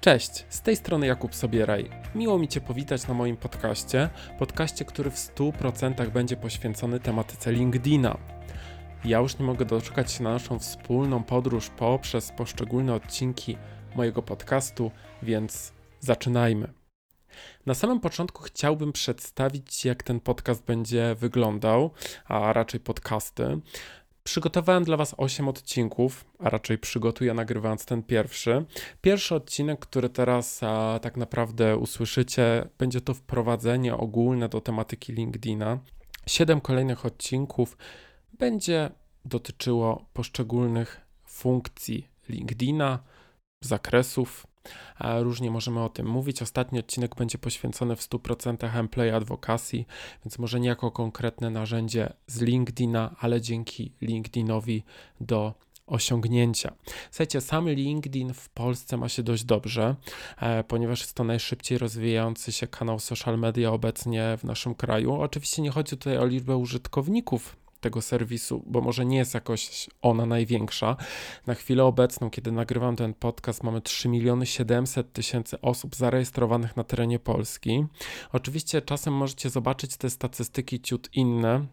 Cześć, z tej strony Jakub Sobieraj. Miło mi Cię powitać na moim podcaście, podcaście, który w 100% będzie poświęcony tematyce LinkedIna. Ja już nie mogę doczekać się na naszą wspólną podróż poprzez poszczególne odcinki mojego podcastu, więc zaczynajmy. Na samym początku chciałbym przedstawić, jak ten podcast będzie wyglądał, a raczej podcasty. Przygotowałem dla Was 8 odcinków, a raczej przygotuję nagrywając ten pierwszy. Pierwszy odcinek, który teraz a, tak naprawdę usłyszycie, będzie to wprowadzenie ogólne do tematyki LinkedIna. Siedem kolejnych odcinków będzie dotyczyło poszczególnych funkcji LinkedIna, zakresów, Różnie możemy o tym mówić. Ostatni odcinek będzie poświęcony w 100% employee advocacy, więc może nie jako konkretne narzędzie z LinkedIna, ale dzięki LinkedInowi do osiągnięcia. Słuchajcie, sam LinkedIn w Polsce ma się dość dobrze, e, ponieważ jest to najszybciej rozwijający się kanał social media obecnie w naszym kraju. Oczywiście nie chodzi tutaj o liczbę użytkowników tego serwisu, bo może nie jest jakoś ona największa. Na chwilę obecną, kiedy nagrywam ten podcast, mamy 3 miliony 700 tysięcy osób zarejestrowanych na terenie Polski. Oczywiście czasem możecie zobaczyć te statystyki ciut inne,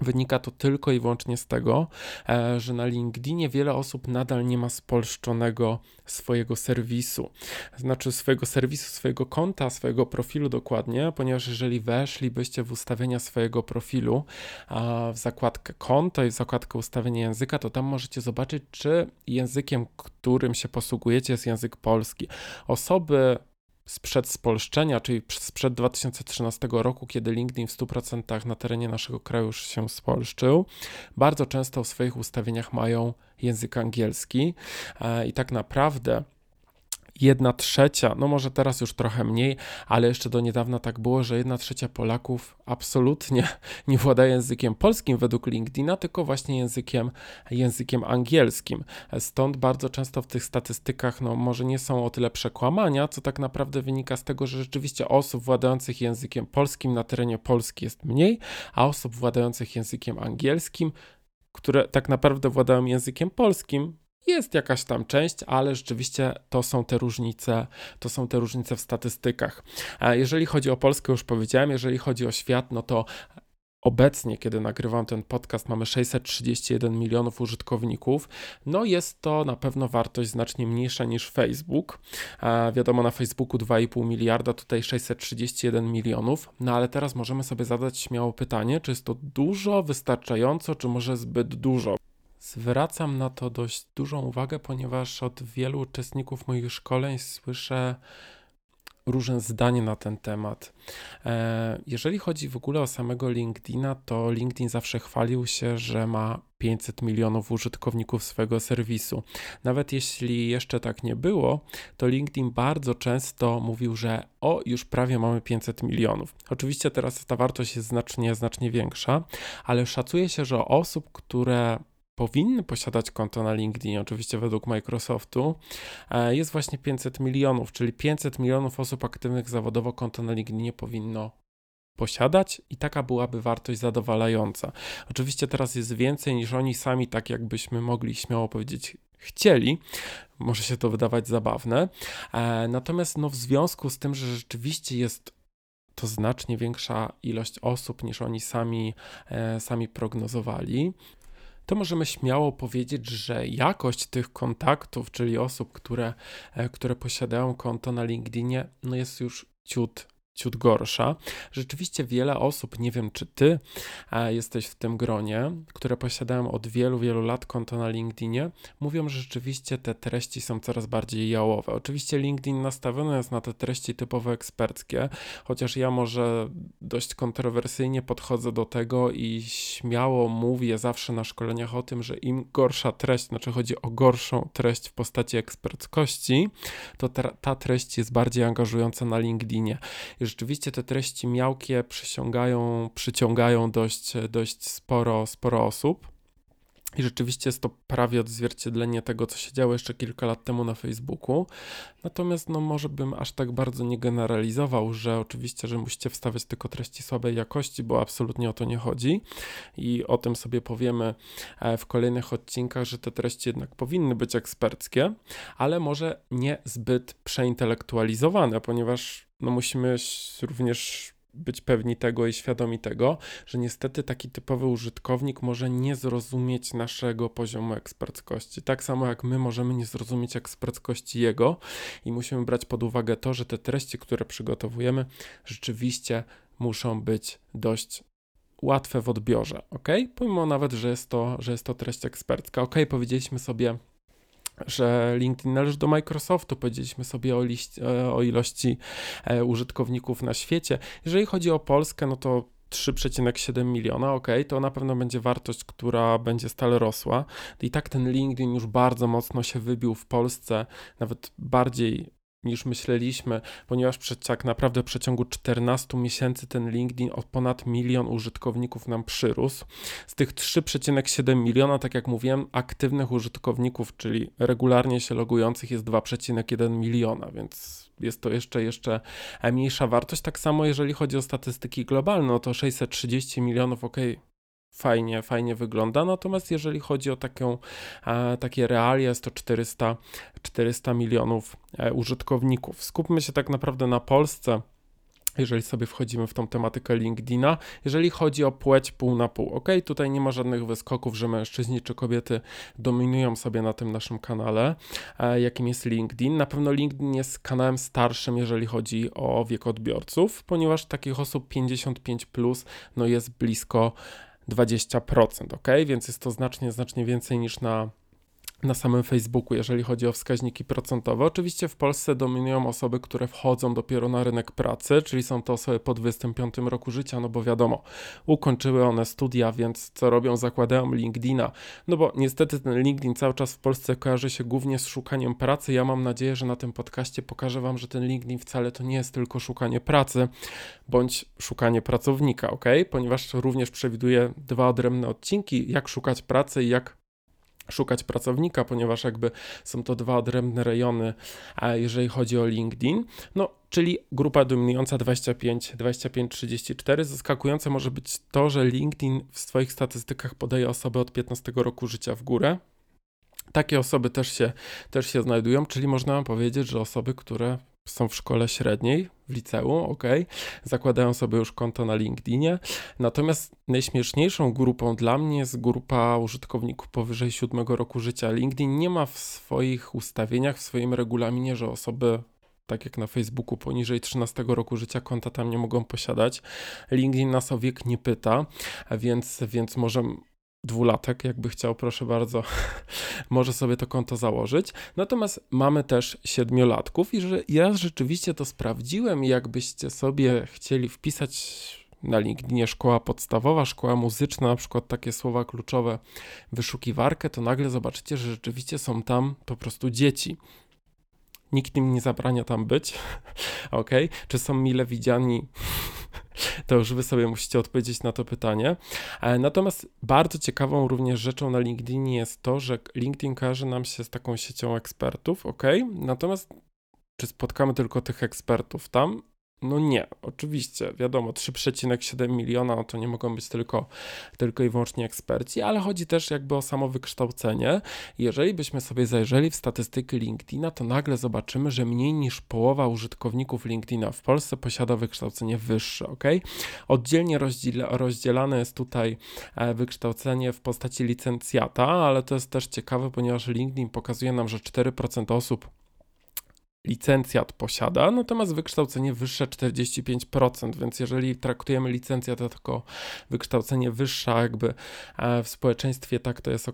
Wynika to tylko i wyłącznie z tego, e, że na LinkedInie wiele osób nadal nie ma spolszczonego swojego serwisu. Znaczy swojego serwisu, swojego konta, swojego profilu dokładnie, ponieważ jeżeli weszlibyście w ustawienia swojego profilu, w zakładkę konto i w zakładkę ustawienia języka, to tam możecie zobaczyć, czy językiem, którym się posługujecie, jest język polski. Osoby sprzed spolszczenia, czyli sprzed 2013 roku, kiedy LinkedIn w 100% na terenie naszego kraju już się spolszczył, bardzo często w swoich ustawieniach mają język angielski. E, i tak naprawdę jedna trzecia, no może teraz już trochę mniej, ale jeszcze do niedawna tak było, że jedna trzecia Polaków absolutnie nie włada językiem polskim według LinkedIna, tylko właśnie językiem, językiem angielskim. Stąd bardzo często w tych statystykach, no może nie są o tyle przekłamania, co tak naprawdę wynika z tego, że rzeczywiście osób władających językiem polskim na terenie Polski jest mniej, a osób władających językiem angielskim które tak naprawdę władają językiem polskim, jest jakaś tam część, ale rzeczywiście to są te różnice, to są te różnice w statystykach. Jeżeli chodzi o Polskę, już powiedziałem, jeżeli chodzi o świat, no to Obecnie, kiedy nagrywam ten podcast, mamy 631 milionów użytkowników. No jest to na pewno wartość znacznie mniejsza niż Facebook. Wiadomo, na Facebooku 2,5 miliarda, tutaj 631 milionów. No ale teraz możemy sobie zadać śmiało pytanie, czy jest to dużo, wystarczająco, czy może zbyt dużo. Zwracam na to dość dużą uwagę, ponieważ od wielu uczestników moich szkoleń słyszę różne zdanie na ten temat. E, jeżeli chodzi w ogóle o samego LinkedIna, to LinkedIn zawsze chwalił się, że ma 500 milionów użytkowników swojego serwisu. Nawet jeśli jeszcze tak nie było, to LinkedIn bardzo często mówił, że o, już prawie mamy 500 milionów. Oczywiście teraz ta wartość jest znacznie, znacznie większa, ale szacuje się, że osób, które powinny posiadać konto na LinkedIn, oczywiście według Microsoftu, e, jest właśnie 500 milionów, czyli 500 milionów osób aktywnych zawodowo konto na LinkedInie powinno posiadać i taka byłaby wartość zadowalająca. Oczywiście teraz jest więcej niż oni sami, tak jakbyśmy mogli śmiało powiedzieć, chcieli. Może się to wydawać zabawne. E, natomiast no, w związku z tym, że rzeczywiście jest to znacznie większa ilość osób niż oni sami, e, sami prognozowali, to możemy śmiało powiedzieć, że jakość tych kontaktów, czyli osób, które, e, które posiadają konto na LinkedInie, no jest już ciut ciut gorsza. Rzeczywiście wiele osób, nie wiem czy ty jesteś w tym gronie, które posiadają od wielu, wielu lat konto na LinkedInie, mówią, że rzeczywiście te treści są coraz bardziej jałowe. Oczywiście LinkedIn nastawiony jest na te treści typowo eksperckie, chociaż ja może dość kontrowersyjnie podchodzę do tego i śmiało mówię zawsze na szkoleniach o tym, że im gorsza treść, znaczy chodzi o gorszą treść w postaci eksperckości, to ta, ta treść jest bardziej angażująca na LinkedInie rzeczywiście te treści miałkie przyciągają, przyciągają dość, dość sporo, sporo osób. I rzeczywiście jest to prawie odzwierciedlenie tego, co się działo jeszcze kilka lat temu na Facebooku. Natomiast, no, może bym aż tak bardzo nie generalizował, że oczywiście, że musicie wstawiać tylko treści słabej jakości, bo absolutnie o to nie chodzi. I o tym sobie powiemy e, w kolejnych odcinkach, że te treści jednak powinny być eksperckie, ale może nie zbyt przeintelektualizowane, ponieważ no, musimy również być pewni tego i świadomi tego, że niestety taki typowy użytkownik może nie zrozumieć naszego poziomu eksperckości. Tak samo jak my możemy nie zrozumieć eksperckości jego i musimy brać pod uwagę to, że te treści, które przygotowujemy, rzeczywiście muszą być dość łatwe w odbiorze, ok? Pomimo nawet, że jest to, że jest to treść ekspercka. Ok, powiedzieliśmy sobie że LinkedIn należy do Microsoftu. Powiedzieliśmy sobie o, e, o ilości e, użytkowników na świecie. Jeżeli chodzi o Polskę, no to 3,7 miliona, ok, to na pewno będzie wartość, która będzie stale rosła. I tak ten LinkedIn już bardzo mocno się wybił w Polsce, nawet bardziej niż myśleliśmy, ponieważ tak naprawdę w przeciągu 14 miesięcy ten LinkedIn o ponad milion użytkowników nam przyrósł. Z tych 3,7 miliona, tak jak mówiłem, aktywnych użytkowników, czyli regularnie się logujących jest 2,1 miliona, więc jest to jeszcze, jeszcze mniejsza wartość. Tak samo jeżeli chodzi o statystyki globalne, no to 630 milionów, ok, fajnie, fajnie wygląda. Natomiast jeżeli chodzi o taką, takie realia, jest to 400, 400 milionów e, użytkowników. Skupmy się tak naprawdę na Polsce jeżeli sobie wchodzimy w tą tematykę LinkedIna. Jeżeli chodzi o płeć pół na pół, ok, tutaj nie ma żadnych wyskoków, że mężczyźni czy kobiety dominują sobie na tym naszym kanale, e, jakim jest LinkedIn. Na pewno LinkedIn jest kanałem starszym, jeżeli chodzi o wiek odbiorców, ponieważ takich osób 55 plus no jest blisko 20%, ok? Więc jest to znacznie, znacznie więcej niż na na samym Facebooku, jeżeli chodzi o wskaźniki procentowe. Oczywiście w Polsce dominują osoby, które wchodzą dopiero na rynek pracy, czyli są to osoby po 25 roku życia, no bo wiadomo, ukończyły one studia, więc co robią? Zakładają LinkedIna. No bo niestety ten LinkedIn cały czas w Polsce kojarzy się głównie z szukaniem pracy. Ja mam nadzieję, że na tym podcaście pokażę Wam, że ten LinkedIn wcale to nie jest tylko szukanie pracy bądź szukanie pracownika, ok? Ponieważ również przewiduje dwa odrębne odcinki, jak szukać pracy i jak szukać pracownika, ponieważ jakby są to dwa odrębne rejony, jeżeli chodzi o LinkedIn. No, czyli grupa dominująca 25-34. Zaskakujące może być to, że LinkedIn w swoich statystykach podaje osoby od 15 roku życia w górę. Takie osoby też się, też się znajdują, czyli można powiedzieć, że osoby, które są w szkole średniej, w liceum, ok, zakładają sobie już konto na LinkedInie. Natomiast najśmieszniejszą grupą dla mnie jest grupa użytkowników powyżej 7 roku życia. LinkedIn nie ma w swoich ustawieniach, w swoim regulaminie, że osoby tak jak na Facebooku, poniżej 13 roku życia konta tam nie mogą posiadać. LinkedIn nas o wiek nie pyta, więc, więc może dwulatek, jakby chciał, proszę bardzo, może sobie to konto założyć. Natomiast mamy też siedmiolatków i że ja rzeczywiście to sprawdziłem. Jakbyście sobie chcieli wpisać na LinkedInie szkoła podstawowa, szkoła muzyczna, na przykład takie słowa kluczowe, wyszukiwarkę, to nagle zobaczycie, że rzeczywiście są tam po prostu dzieci. Nikt im nie zabrania tam być, ok? Czy są mile widziani? to już wy sobie musicie odpowiedzieć na to pytanie. E, natomiast bardzo ciekawą również rzeczą na LinkedInie jest to, że LinkedIn kojarzy nam się z taką siecią ekspertów, ok? Natomiast czy spotkamy tylko tych ekspertów tam? No nie, oczywiście, wiadomo, 3,7 miliona no to nie mogą być tylko, tylko i wyłącznie eksperci, ale chodzi też jakby o samo wykształcenie. Jeżeli byśmy sobie zajrzeli w statystyki LinkedIna, to nagle zobaczymy, że mniej niż połowa użytkowników LinkedIna w Polsce posiada wykształcenie wyższe, ok? Oddzielnie rozdzielane jest tutaj e, wykształcenie w postaci licencjata, ale to jest też ciekawe, ponieważ LinkedIn pokazuje nam, że 4% osób licencjat posiada, natomiast wykształcenie wyższe 45%, więc jeżeli traktujemy licencjat jako wykształcenie wyższe, jakby e, w społeczeństwie tak to jest e,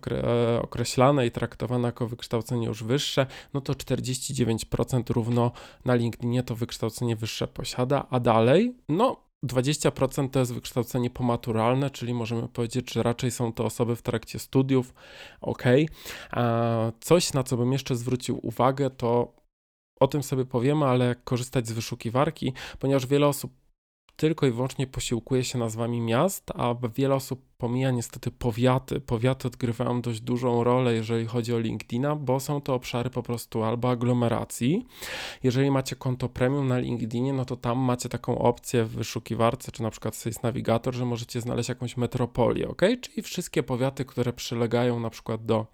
określane i traktowane jako wykształcenie już wyższe, no to 49% równo na LinkedInie to wykształcenie wyższe posiada, a dalej, no 20% to jest wykształcenie pomaturalne, czyli możemy powiedzieć, że raczej są to osoby w trakcie studiów. Ok. Coś, na co bym jeszcze zwrócił uwagę, to o tym sobie powiemy, ale jak korzystać z wyszukiwarki, ponieważ wiele osób tylko i wyłącznie posiłkuje się nazwami miast, a wiele osób pomija niestety powiaty. Powiaty odgrywają dość dużą rolę, jeżeli chodzi o LinkedIna, bo są to obszary po prostu albo aglomeracji. Jeżeli macie konto premium na LinkedInie, no to tam macie taką opcję w wyszukiwarce, czy na przykład Sales Navigator, że możecie znaleźć jakąś metropolię, ok? Czyli wszystkie powiaty, które przylegają na przykład do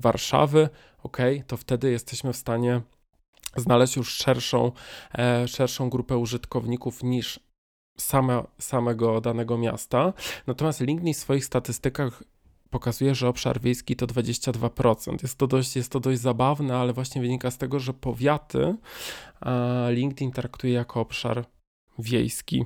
Warszawy, ok, to wtedy jesteśmy w stanie znaleźć już szerszą, e, szerszą grupę użytkowników niż same, samego danego miasta. Natomiast LinkedIn w swoich statystykach pokazuje, że obszar wiejski to 22%. Jest to dość, jest to dość zabawne, ale właśnie wynika z tego, że powiaty LinkedIn traktuje jako obszar wiejski,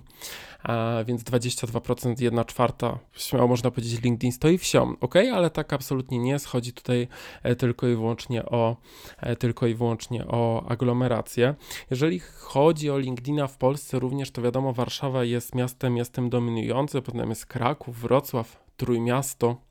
a więc 22%, 1 czwarta, śmiało można powiedzieć, LinkedIn stoi wsią, ok, ale tak absolutnie nie jest, chodzi tutaj e, tylko i wyłącznie o, e, tylko i wyłącznie o aglomerację. Jeżeli chodzi o LinkedIna w Polsce również, to wiadomo, Warszawa jest miastem, miastem dominującym, potem jest Kraków, Wrocław, Trójmiasto,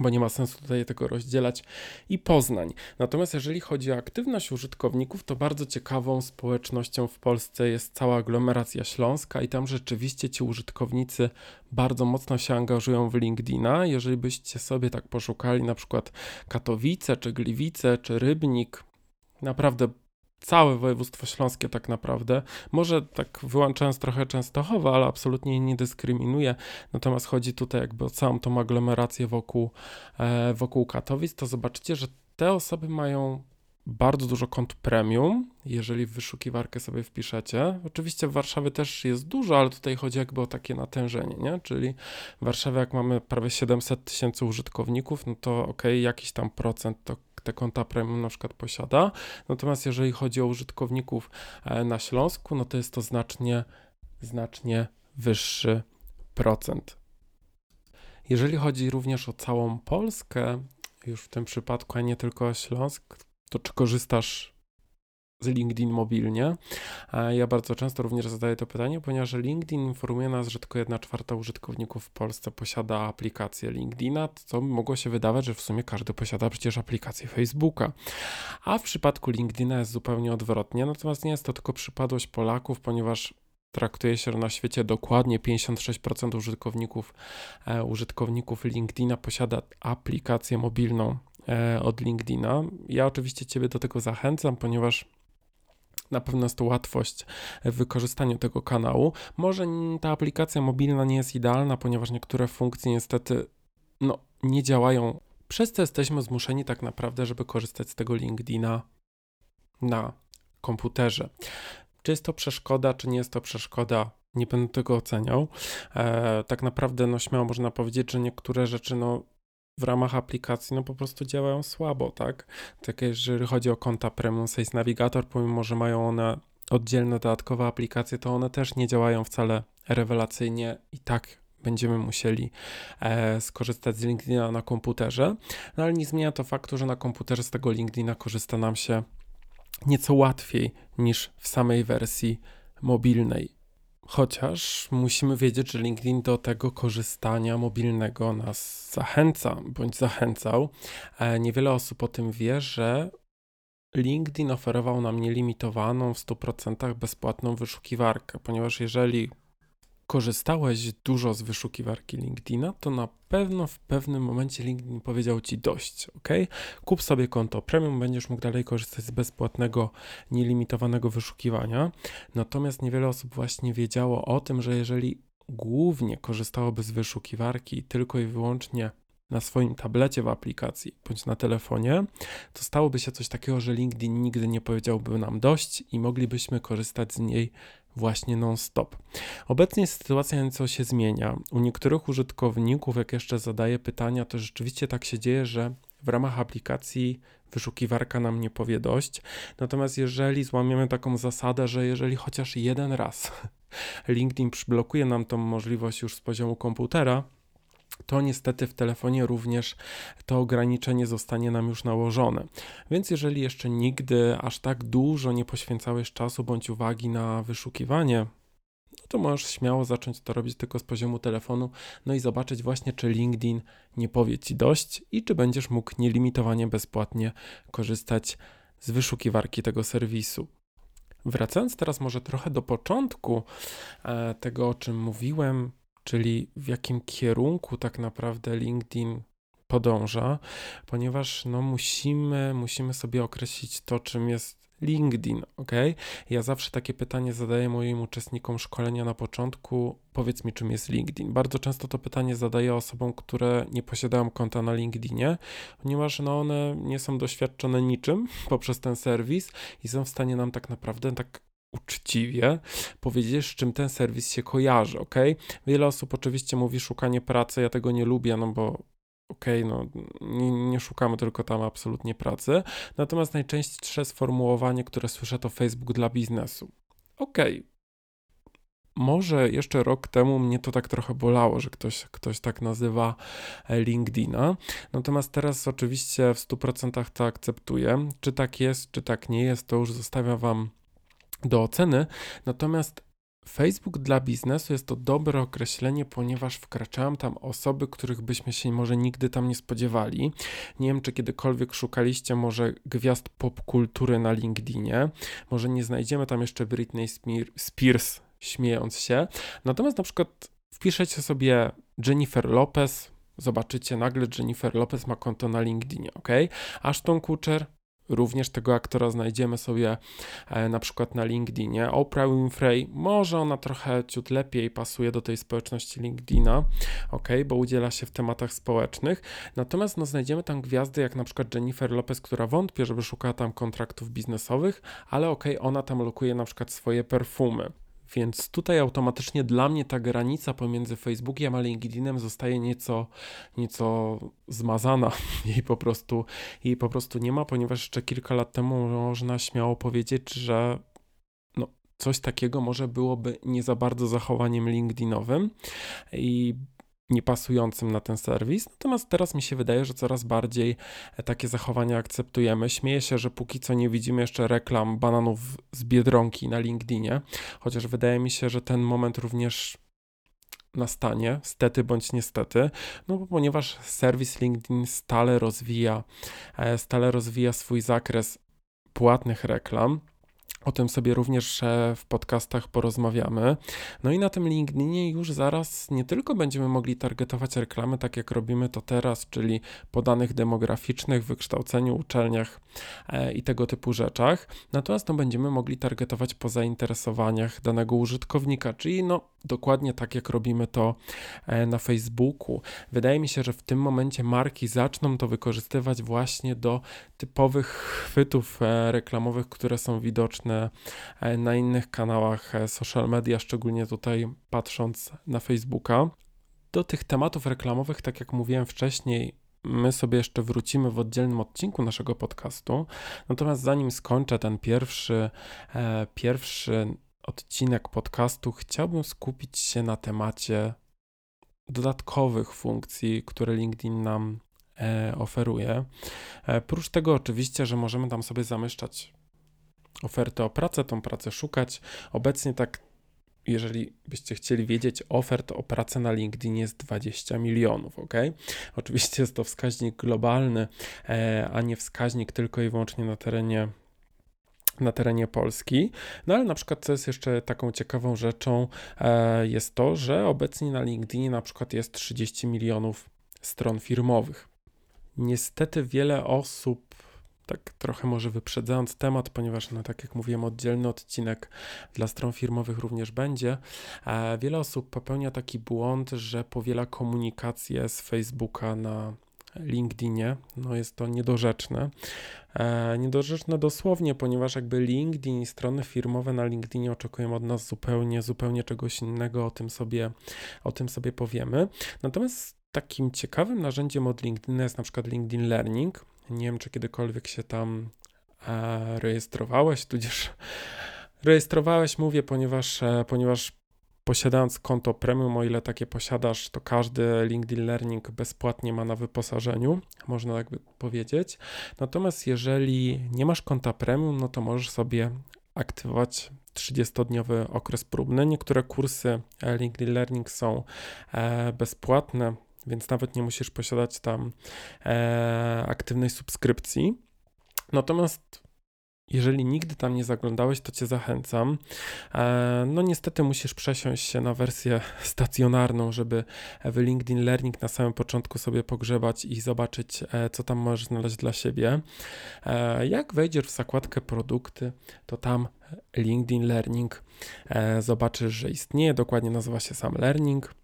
bo nie ma sensu tutaj tego rozdzielać, i Poznań. Natomiast jeżeli chodzi o aktywność użytkowników, to bardzo ciekawą społecznością w Polsce jest cała aglomeracja śląska i tam rzeczywiście ci użytkownicy bardzo mocno się angażują w LinkedIna. Jeżeli byście sobie tak poszukali na przykład Katowice, czy Gliwice, czy Rybnik, naprawdę całe województwo śląskie tak naprawdę. Może tak wyłączając trochę Częstochowa, ale absolutnie nie dyskryminuje. Natomiast chodzi tutaj jakby o całą tą aglomerację wokół, e, wokół Katowic, to zobaczycie, że te osoby mają bardzo dużo kont premium, jeżeli w wyszukiwarkę sobie wpiszecie. Oczywiście w Warszawie też jest dużo, ale tutaj chodzi jakby o takie natężenie, nie? Czyli w Warszawie jak mamy prawie 700 tysięcy użytkowników, no to ok, jakiś tam procent to te konta premium na przykład posiada. Natomiast jeżeli chodzi o użytkowników e, na Śląsku, no to jest to znacznie, znacznie wyższy procent. Jeżeli chodzi również o całą Polskę, już w tym przypadku, a nie tylko o Śląsk, to czy korzystasz z LinkedIn mobilnie. Ja bardzo często również zadaję to pytanie, ponieważ LinkedIn informuje nas, że tylko 1 czwarta użytkowników w Polsce posiada aplikację LinkedIna, co mogło się wydawać, że w sumie każdy posiada przecież aplikację Facebooka. A w przypadku LinkedIna jest zupełnie odwrotnie, natomiast nie jest to tylko przypadłość Polaków, ponieważ traktuje się, na świecie dokładnie 56% użytkowników, e, użytkowników LinkedIna posiada aplikację mobilną e, od LinkedIna. Ja oczywiście Ciebie do tego zachęcam, ponieważ na pewno jest to łatwość w wykorzystaniu tego kanału. Może ta aplikacja mobilna nie jest idealna, ponieważ niektóre funkcje niestety no, nie działają. Przez to jesteśmy zmuszeni tak naprawdę, żeby korzystać z tego LinkedIna na komputerze. Czy jest to przeszkoda, czy nie jest to przeszkoda, nie będę tego oceniał. E, tak naprawdę, no śmiało można powiedzieć, że niektóre rzeczy, no w ramach aplikacji no po prostu działają słabo, tak? Tak jeżeli chodzi o konta Premium Sales Navigator, pomimo, że mają one oddzielne dodatkowe aplikacje, to one też nie działają wcale rewelacyjnie i tak będziemy musieli e, skorzystać z LinkedIna na komputerze, no ale nie zmienia to faktu, że na komputerze z tego LinkedIna korzysta nam się nieco łatwiej niż w samej wersji mobilnej. Chociaż musimy wiedzieć, że LinkedIn do tego korzystania mobilnego nas zachęca, bądź zachęcał. E, niewiele osób o tym wie, że LinkedIn oferował nam nielimitowaną w 100% bezpłatną wyszukiwarkę, ponieważ jeżeli korzystałeś dużo z wyszukiwarki LinkedIna, to na pewno w pewnym momencie LinkedIn powiedział ci dość, ok? Kup sobie konto premium, będziesz mógł dalej korzystać z bezpłatnego, nielimitowanego wyszukiwania. Natomiast niewiele osób właśnie wiedziało o tym, że jeżeli głównie korzystałoby z wyszukiwarki tylko i wyłącznie na swoim tablecie w aplikacji bądź na telefonie, to stałoby się coś takiego, że LinkedIn nigdy nie powiedziałby nam dość i moglibyśmy korzystać z niej właśnie non-stop. Obecnie sytuacja nieco się zmienia. U niektórych użytkowników, jak jeszcze zadaję pytania, to rzeczywiście tak się dzieje, że w ramach aplikacji wyszukiwarka nam nie powie dość. Natomiast jeżeli złamiemy taką zasadę, że jeżeli chociaż jeden raz LinkedIn przyblokuje nam tą możliwość już z poziomu komputera, to niestety w telefonie również to ograniczenie zostanie nam już nałożone. Więc jeżeli jeszcze nigdy aż tak dużo nie poświęcałeś czasu bądź uwagi na wyszukiwanie, no to możesz śmiało zacząć to robić tylko z poziomu telefonu, no i zobaczyć właśnie, czy LinkedIn nie powie ci dość i czy będziesz mógł nielimitowanie bezpłatnie korzystać z wyszukiwarki tego serwisu. Wracając teraz może trochę do początku e, tego, o czym mówiłem, czyli w jakim kierunku tak naprawdę LinkedIn podąża, ponieważ no musimy, musimy sobie określić to, czym jest LinkedIn, ok? Ja zawsze takie pytanie zadaję moim uczestnikom szkolenia na początku. Powiedz mi, czym jest LinkedIn. Bardzo często to pytanie zadaję osobom, które nie posiadają konta na LinkedInie, ponieważ no one nie są doświadczone niczym poprzez ten serwis i są w stanie nam tak naprawdę tak uczciwie powiedzieć, z czym ten serwis się kojarzy, ok? Wiele osób oczywiście mówi szukanie pracy, ja tego nie lubię, no bo okej, okay, no nie, nie, szukamy tylko tam absolutnie pracy. Natomiast najczęstsze sformułowanie, które słyszę, to Facebook dla biznesu. Okej. Okay. Może jeszcze rok temu mnie to tak trochę bolało, że ktoś, ktoś tak nazywa e, LinkedIna. Natomiast teraz oczywiście w 100% to akceptuję. Czy tak jest, czy tak nie jest, to już zostawiam Wam do oceny. Natomiast Facebook dla biznesu jest to dobre określenie, ponieważ wkraczają tam osoby, których byśmy się może nigdy tam nie spodziewali. Nie wiem, czy kiedykolwiek szukaliście może gwiazd popkultury na LinkedInie. Może nie znajdziemy tam jeszcze Britney Spears śmiejąc się. Natomiast na przykład wpiszecie sobie Jennifer Lopez, zobaczycie nagle Jennifer Lopez ma konto na LinkedInie, ok? Ashton Kutcher Również tego aktora znajdziemy sobie e, na przykład na LinkedInie. Oprah Winfrey, może ona trochę ciut lepiej pasuje do tej społeczności LinkedIna, ok, bo udziela się w tematach społecznych. Natomiast no, znajdziemy tam gwiazdy jak na przykład Jennifer Lopez, która wątpię, żeby szukała tam kontraktów biznesowych, ale ok, ona tam lokuje na przykład swoje perfumy. Więc tutaj automatycznie dla mnie ta granica pomiędzy Facebookiem a LinkedInem zostaje nieco, nieco zmazana. Jej po, prostu, jej po prostu nie ma, ponieważ jeszcze kilka lat temu można śmiało powiedzieć, że no, coś takiego może byłoby nie za bardzo zachowaniem LinkedInowym i niepasującym na ten serwis. Natomiast teraz mi się wydaje, że coraz bardziej e, takie zachowania akceptujemy. Śmieję się, że póki co nie widzimy jeszcze reklam bananów z biedronki na LinkedInie, chociaż wydaje mi się, że ten moment również nastanie, stety bądź niestety, no bo ponieważ serwis LinkedIn stale rozwija, e, stale rozwija swój zakres płatnych reklam. O tym sobie również e, w podcastach porozmawiamy. No i na tym LinkedInie już zaraz nie tylko będziemy mogli targetować reklamy, tak jak robimy to teraz, czyli po danych demograficznych, wykształceniu, uczelniach e, i tego typu rzeczach. Natomiast no, będziemy mogli targetować po zainteresowaniach danego użytkownika, czyli no dokładnie tak jak robimy to e, na Facebooku. Wydaje mi się, że w tym momencie marki zaczną to wykorzystywać właśnie do typowych chwytów reklamowych, które są widoczne E, na innych kanałach e, social media, szczególnie tutaj patrząc na Facebooka. Do tych tematów reklamowych, tak jak mówiłem wcześniej, my sobie jeszcze wrócimy w oddzielnym odcinku naszego podcastu. Natomiast zanim skończę ten pierwszy, e, pierwszy odcinek podcastu, chciałbym skupić się na temacie dodatkowych funkcji, które LinkedIn nam e, oferuje. Prócz tego, oczywiście, że możemy tam sobie zamieszczać ofertę o pracę, tą pracę szukać. Obecnie tak, jeżeli byście chcieli wiedzieć, ofert o pracę na LinkedIn jest 20 milionów, ok? Oczywiście jest to wskaźnik globalny, e, a nie wskaźnik tylko i wyłącznie na terenie na terenie Polski. No ale na przykład, co jest jeszcze taką ciekawą rzeczą, e, jest to, że obecnie na LinkedInie na przykład jest 30 milionów stron firmowych. Niestety wiele osób tak trochę może wyprzedzając temat, ponieważ, no, tak jak mówiłem, oddzielny odcinek dla stron firmowych również będzie. E, wiele osób popełnia taki błąd, że powiela komunikację z Facebooka na LinkedInie. No jest to niedorzeczne. E, niedorzeczne dosłownie, ponieważ jakby LinkedIn i strony firmowe na LinkedInie oczekują od nas zupełnie, zupełnie czegoś innego, o tym sobie, o tym sobie powiemy. Natomiast takim ciekawym narzędziem od LinkedIna jest na przykład LinkedIn Learning. Nie wiem, czy kiedykolwiek się tam e, rejestrowałeś, tudzież rejestrowałeś, mówię, ponieważ, e, ponieważ posiadając konto premium, o ile takie posiadasz, to każdy LinkedIn Learning bezpłatnie ma na wyposażeniu, można jakby powiedzieć. Natomiast jeżeli nie masz konta premium, no to możesz sobie aktywować 30-dniowy okres próbny. Niektóre kursy e, LinkedIn Learning są e, bezpłatne, więc nawet nie musisz posiadać tam e, aktywnej subskrypcji. Natomiast Jeżeli nigdy tam nie zaglądałeś, to Cię zachęcam. E, no niestety musisz przesiąść się na wersję stacjonarną, żeby w LinkedIn Learning na samym początku sobie pogrzebać i zobaczyć, e, co tam możesz znaleźć dla siebie. E, jak wejdziesz w zakładkę produkty, to tam LinkedIn Learning zobaczysz, że istnieje, dokładnie nazywa się sam Learning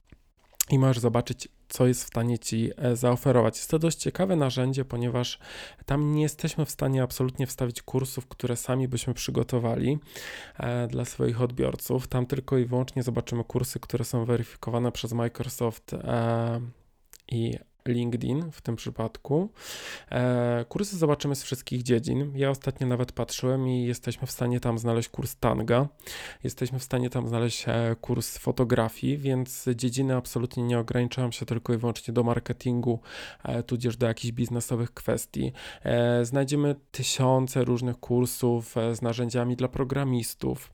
i możesz zobaczyć, co jest w stanie Ci e, zaoferować. Jest to dość ciekawe narzędzie, ponieważ tam nie jesteśmy w stanie absolutnie wstawić kursów, które sami byśmy przygotowali e, dla swoich odbiorców. Tam tylko i wyłącznie zobaczymy kursy, które są weryfikowane przez Microsoft e, i LinkedIn w tym przypadku. E, kursy zobaczymy z wszystkich dziedzin. Ja ostatnio nawet patrzyłem i jesteśmy w stanie tam znaleźć kurs tanga. Jesteśmy w stanie tam znaleźć e, kurs fotografii, więc dziedziny absolutnie nie ograniczają się tylko i wyłącznie do marketingu, e, tudzież do jakichś biznesowych kwestii. Znajdziemy tysiące różnych kursów z narzędziami dla programistów.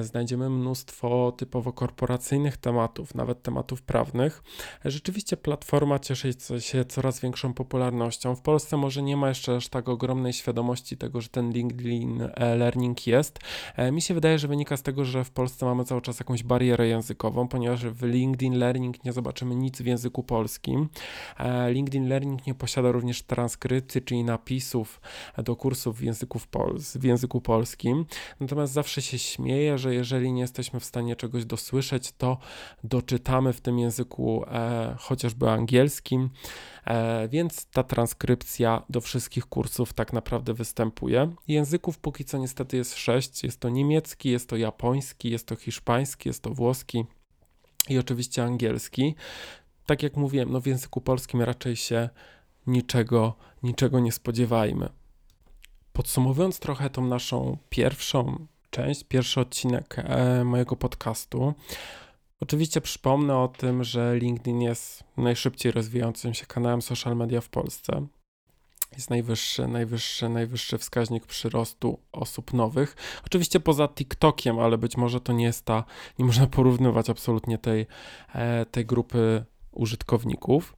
Znajdziemy mnóstwo typowo korporacyjnych tematów, nawet tematów prawnych. rzeczywiście platforma cieszy cieszyć się coraz większą popularnością. W Polsce może nie ma jeszcze aż tak ogromnej świadomości tego, że ten LinkedIn e, Learning jest. E, mi się wydaje, że wynika z tego, że w Polsce mamy cały czas jakąś barierę językową, ponieważ w LinkedIn Learning nie zobaczymy nic w języku polskim. E, LinkedIn Learning nie posiada również transkrypcji, czyli napisów do kursów w języku, w języku polskim. Natomiast zawsze się śmieję, że jeżeli nie jesteśmy w stanie czegoś dosłyszeć, to doczytamy w tym języku e, chociażby angielskim E, więc ta transkrypcja do wszystkich kursów tak naprawdę występuje. Języków póki co niestety jest sześć. Jest to niemiecki, jest to japoński, jest to hiszpański, jest to włoski i oczywiście angielski. Tak jak mówiłem, no w języku polskim raczej się niczego, niczego nie spodziewajmy. Podsumowując trochę tą naszą pierwszą część, pierwszy odcinek e, mojego podcastu, Oczywiście przypomnę o tym, że LinkedIn jest najszybciej rozwijającym się kanałem social media w Polsce. Jest najwyższy, najwyższy, najwyższy wskaźnik przyrostu osób nowych. Oczywiście poza TikTokiem, ale być może to nie jest ta, nie można porównywać absolutnie tej, e, tej grupy użytkowników.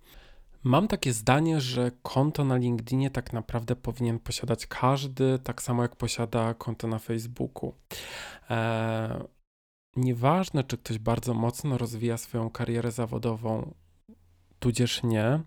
Mam takie zdanie, że konto na LinkedInie tak naprawdę powinien posiadać każdy, tak samo jak posiada konto na Facebooku. E, nieważne, czy ktoś bardzo mocno rozwija swoją karierę zawodową, tudzież nie,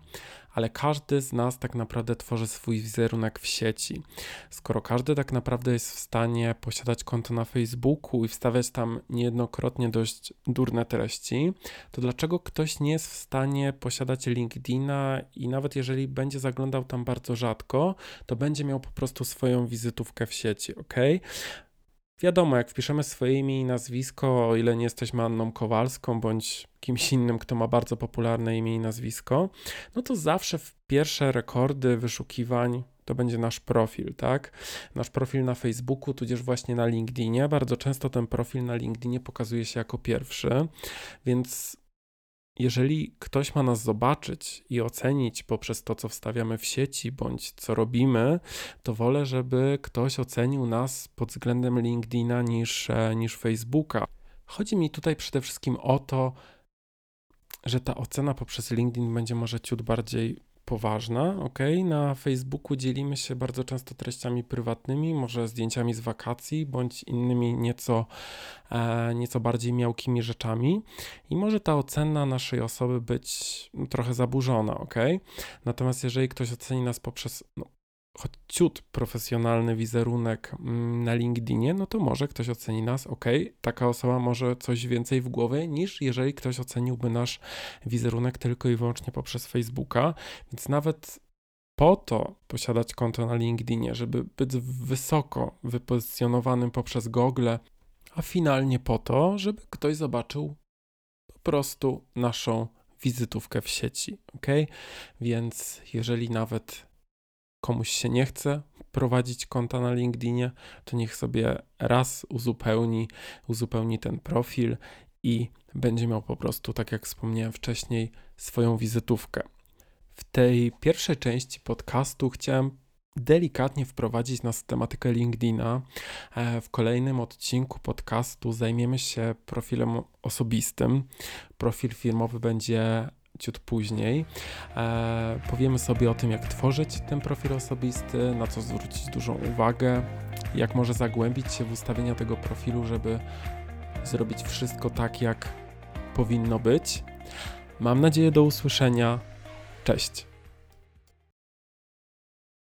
ale każdy z nas tak naprawdę tworzy swój wizerunek w sieci. Skoro każdy tak naprawdę jest w stanie posiadać konto na Facebooku i wstawiać tam niejednokrotnie dość durne treści, to dlaczego ktoś nie jest w stanie posiadać LinkedIna i nawet jeżeli będzie zaglądał tam bardzo rzadko, to będzie miał po prostu swoją wizytówkę w sieci, ok? Wiadomo, jak wpiszemy swoje imię i nazwisko, o ile nie jesteśmy Anną Kowalską bądź kimś innym, kto ma bardzo popularne imię i nazwisko, no to zawsze w pierwsze rekordy wyszukiwań to będzie nasz profil, tak? Nasz profil na Facebooku, tudzież właśnie na LinkedInie. Bardzo często ten profil na LinkedInie pokazuje się jako pierwszy, więc jeżeli ktoś ma nas zobaczyć i ocenić poprzez to, co wstawiamy w sieci bądź co robimy, to wolę, żeby ktoś ocenił nas pod względem LinkedIna niż, e, niż Facebooka. Chodzi mi tutaj przede wszystkim o to, że ta ocena poprzez LinkedIn będzie może ciut bardziej poważna, ok? Na Facebooku dzielimy się bardzo często treściami prywatnymi, może zdjęciami z wakacji, bądź innymi nieco, e, nieco bardziej miałkimi rzeczami i może ta ocena naszej osoby być trochę zaburzona, ok? Natomiast jeżeli ktoś oceni nas poprzez no, choć ciut profesjonalny wizerunek mm, na LinkedInie, no to może ktoś oceni nas, ok, taka osoba może coś więcej w głowie niż jeżeli ktoś oceniłby nasz wizerunek tylko i wyłącznie poprzez Facebooka, więc nawet po to posiadać konto na LinkedInie, żeby być wysoko wypozycjonowanym poprzez Google, a finalnie po to, żeby ktoś zobaczył po prostu naszą wizytówkę w sieci, ok? Więc jeżeli nawet komuś się nie chce prowadzić konta na LinkedInie, to niech sobie raz uzupełni, uzupełni ten profil i będzie miał po prostu, tak jak wspomniałem wcześniej, swoją wizytówkę. W tej pierwszej części podcastu chciałem delikatnie wprowadzić nas w tematykę LinkedIna. E, w kolejnym odcinku podcastu zajmiemy się profilem osobistym. Profil firmowy będzie ciut później. E, powiemy sobie o tym, jak tworzyć ten profil osobisty, na co zwrócić dużą uwagę, jak może zagłębić się w ustawienia tego profilu, żeby zrobić wszystko tak, jak powinno być. Mam nadzieję do usłyszenia. Cześć.